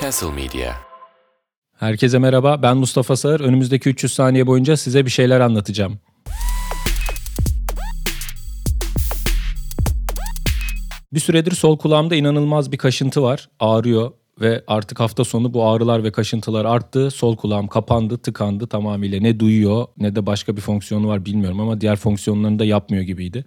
Castle Media. Herkese merhaba, ben Mustafa Sağır. Önümüzdeki 300 saniye boyunca size bir şeyler anlatacağım. Bir süredir sol kulağımda inanılmaz bir kaşıntı var. Ağrıyor ve artık hafta sonu bu ağrılar ve kaşıntılar arttı. Sol kulağım kapandı, tıkandı tamamıyla. Ne duyuyor ne de başka bir fonksiyonu var bilmiyorum ama diğer fonksiyonlarını da yapmıyor gibiydi.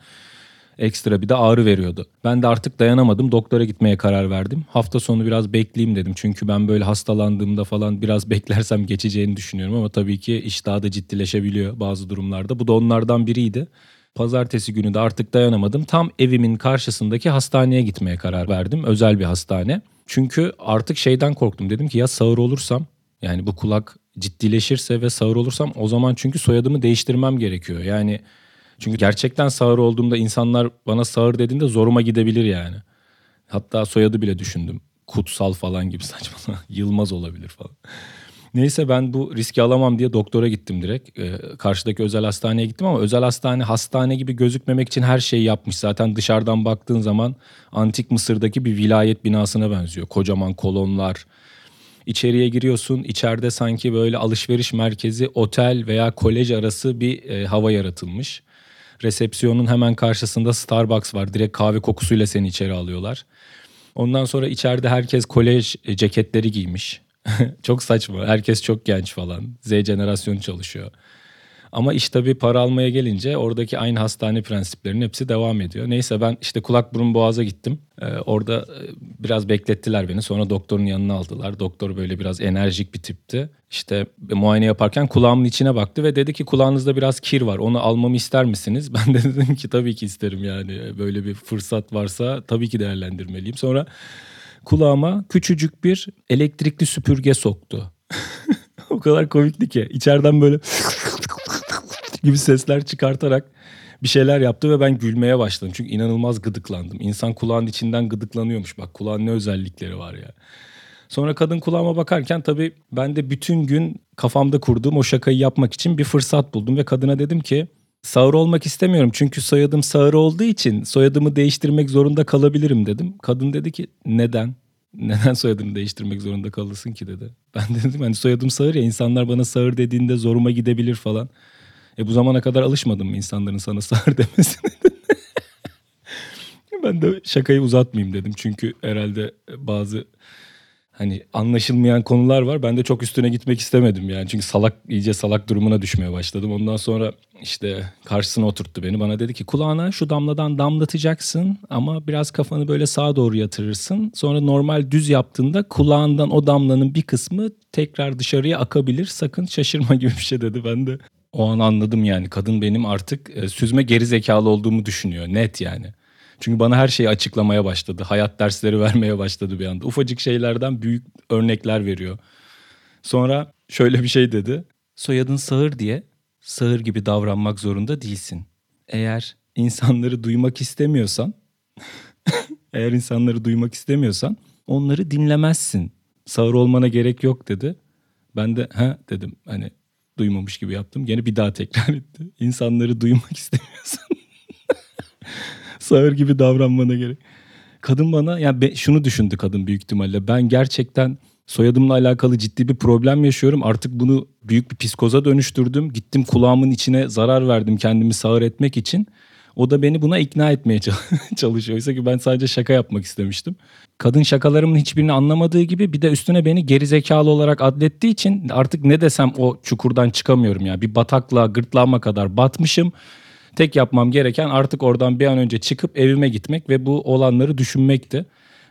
Ekstra bir de ağrı veriyordu. Ben de artık dayanamadım. Doktora gitmeye karar verdim. Hafta sonu biraz bekleyeyim dedim. Çünkü ben böyle hastalandığımda falan biraz beklersem geçeceğini düşünüyorum ama tabii ki iş daha da ciddileşebiliyor bazı durumlarda. Bu da onlardan biriydi. Pazartesi günü de artık dayanamadım. Tam evimin karşısındaki hastaneye gitmeye karar verdim. Özel bir hastane. Çünkü artık şeyden korktum. Dedim ki ya sağır olursam yani bu kulak ciddileşirse ve sağır olursam o zaman çünkü soyadımı değiştirmem gerekiyor. Yani çünkü gerçekten sağır olduğumda insanlar bana sağır dediğinde zoruma gidebilir yani. Hatta soyadı bile düşündüm. Kutsal falan gibi saçma. Yılmaz olabilir falan. Neyse ben bu riski alamam diye doktora gittim direkt. Ee, karşıdaki özel hastaneye gittim ama özel hastane hastane gibi gözükmemek için her şeyi yapmış. Zaten dışarıdan baktığın zaman antik Mısır'daki bir vilayet binasına benziyor. Kocaman kolonlar. İçeriye giriyorsun. içeride sanki böyle alışveriş merkezi, otel veya kolej arası bir e, hava yaratılmış. Resepsiyonun hemen karşısında Starbucks var. Direkt kahve kokusuyla seni içeri alıyorlar. Ondan sonra içeride herkes kolej e, ceketleri giymiş. çok saçma. Herkes çok genç falan. Z jenerasyonu çalışıyor. Ama iş tabii para almaya gelince oradaki aynı hastane prensiplerinin hepsi devam ediyor. Neyse ben işte kulak burun boğaza gittim. Ee, orada e, biraz beklettiler beni. Sonra doktorun yanına aldılar. Doktor böyle biraz enerjik bir tipti. İşte muayene yaparken kulağımın içine baktı ve dedi ki kulağınızda biraz kir var. Onu almamı ister misiniz? Ben de dedim ki tabii ki isterim yani. Böyle bir fırsat varsa tabii ki değerlendirmeliyim. Sonra kulağıma küçücük bir elektrikli süpürge soktu. o kadar komikti ki. İçeriden böyle gibi sesler çıkartarak bir şeyler yaptı ve ben gülmeye başladım. Çünkü inanılmaz gıdıklandım. İnsan kulağın içinden gıdıklanıyormuş. Bak kulağın ne özellikleri var ya. Sonra kadın kulağıma bakarken tabii ben de bütün gün kafamda kurduğum o şakayı yapmak için bir fırsat buldum. Ve kadına dedim ki sağır olmak istemiyorum. Çünkü soyadım sağır olduğu için soyadımı değiştirmek zorunda kalabilirim dedim. Kadın dedi ki neden? Neden soyadını değiştirmek zorunda kalırsın ki dedi. Ben dedim hani soyadım sağır ya insanlar bana sağır dediğinde zoruma gidebilir falan. E bu zamana kadar alışmadım mı insanların sana sağır demesine? ben de şakayı uzatmayayım dedim. Çünkü herhalde bazı hani anlaşılmayan konular var. Ben de çok üstüne gitmek istemedim yani. Çünkü salak iyice salak durumuna düşmeye başladım. Ondan sonra işte karşısına oturttu beni. Bana dedi ki kulağına şu damladan damlatacaksın ama biraz kafanı böyle sağa doğru yatırırsın. Sonra normal düz yaptığında kulağından o damlanın bir kısmı tekrar dışarıya akabilir. Sakın şaşırma gibi bir şey dedi. Ben de o an anladım yani. Kadın benim artık e, süzme geri zekalı olduğumu düşünüyor. Net yani. Çünkü bana her şeyi açıklamaya başladı. Hayat dersleri vermeye başladı bir anda. Ufacık şeylerden büyük örnekler veriyor. Sonra şöyle bir şey dedi. Soyadın sağır diye sağır gibi davranmak zorunda değilsin. Eğer insanları duymak istemiyorsan, eğer insanları duymak istemiyorsan onları dinlemezsin. Sağır olmana gerek yok dedi. Ben de ha dedim hani duymamış gibi yaptım. Gene bir daha tekrar etti. İnsanları duymak istemiyorsan sağır gibi davranmana gerek. Kadın bana yani be, şunu düşündü kadın büyük ihtimalle. Ben gerçekten soyadımla alakalı ciddi bir problem yaşıyorum. Artık bunu büyük bir psikoza dönüştürdüm. Gittim kulağımın içine zarar verdim kendimi sağır etmek için. O da beni buna ikna etmeye çalışıyor. Oysa ki ben sadece şaka yapmak istemiştim. Kadın şakalarımın hiçbirini anlamadığı gibi bir de üstüne beni geri zekalı olarak adlettiği için artık ne desem o çukurdan çıkamıyorum ya. Bir bataklığa gırtlağıma kadar batmışım. Tek yapmam gereken artık oradan bir an önce çıkıp evime gitmek ve bu olanları düşünmekti.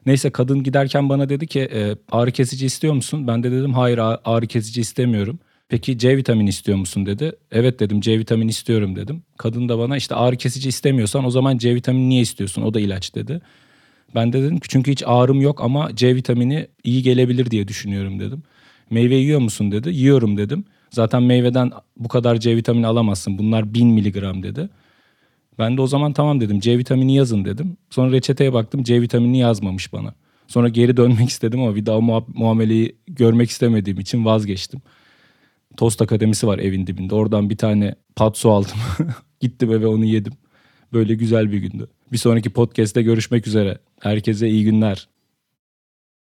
Neyse kadın giderken bana dedi ki e, ağrı kesici istiyor musun? Ben de dedim hayır ağrı kesici istemiyorum. Peki C vitamini istiyor musun dedi. Evet dedim C vitamini istiyorum dedim. Kadın da bana işte ağrı kesici istemiyorsan o zaman C vitamini niye istiyorsun? O da ilaç dedi. Ben de dedim çünkü hiç ağrım yok ama C vitamini iyi gelebilir diye düşünüyorum dedim. Meyve yiyor musun dedi. Yiyorum dedim. Zaten meyveden bu kadar C vitamini alamazsın. Bunlar 1000 miligram dedi. Ben de o zaman tamam dedim C vitamini yazın dedim. Sonra reçeteye baktım C vitamini yazmamış bana. Sonra geri dönmek istedim ama bir daha muameleyi görmek istemediğim için vazgeçtim. Tost Akademisi var evin dibinde. Oradan bir tane patso aldım. Gittim eve onu yedim. Böyle güzel bir gündü. Bir sonraki podcast'te görüşmek üzere. Herkese iyi günler.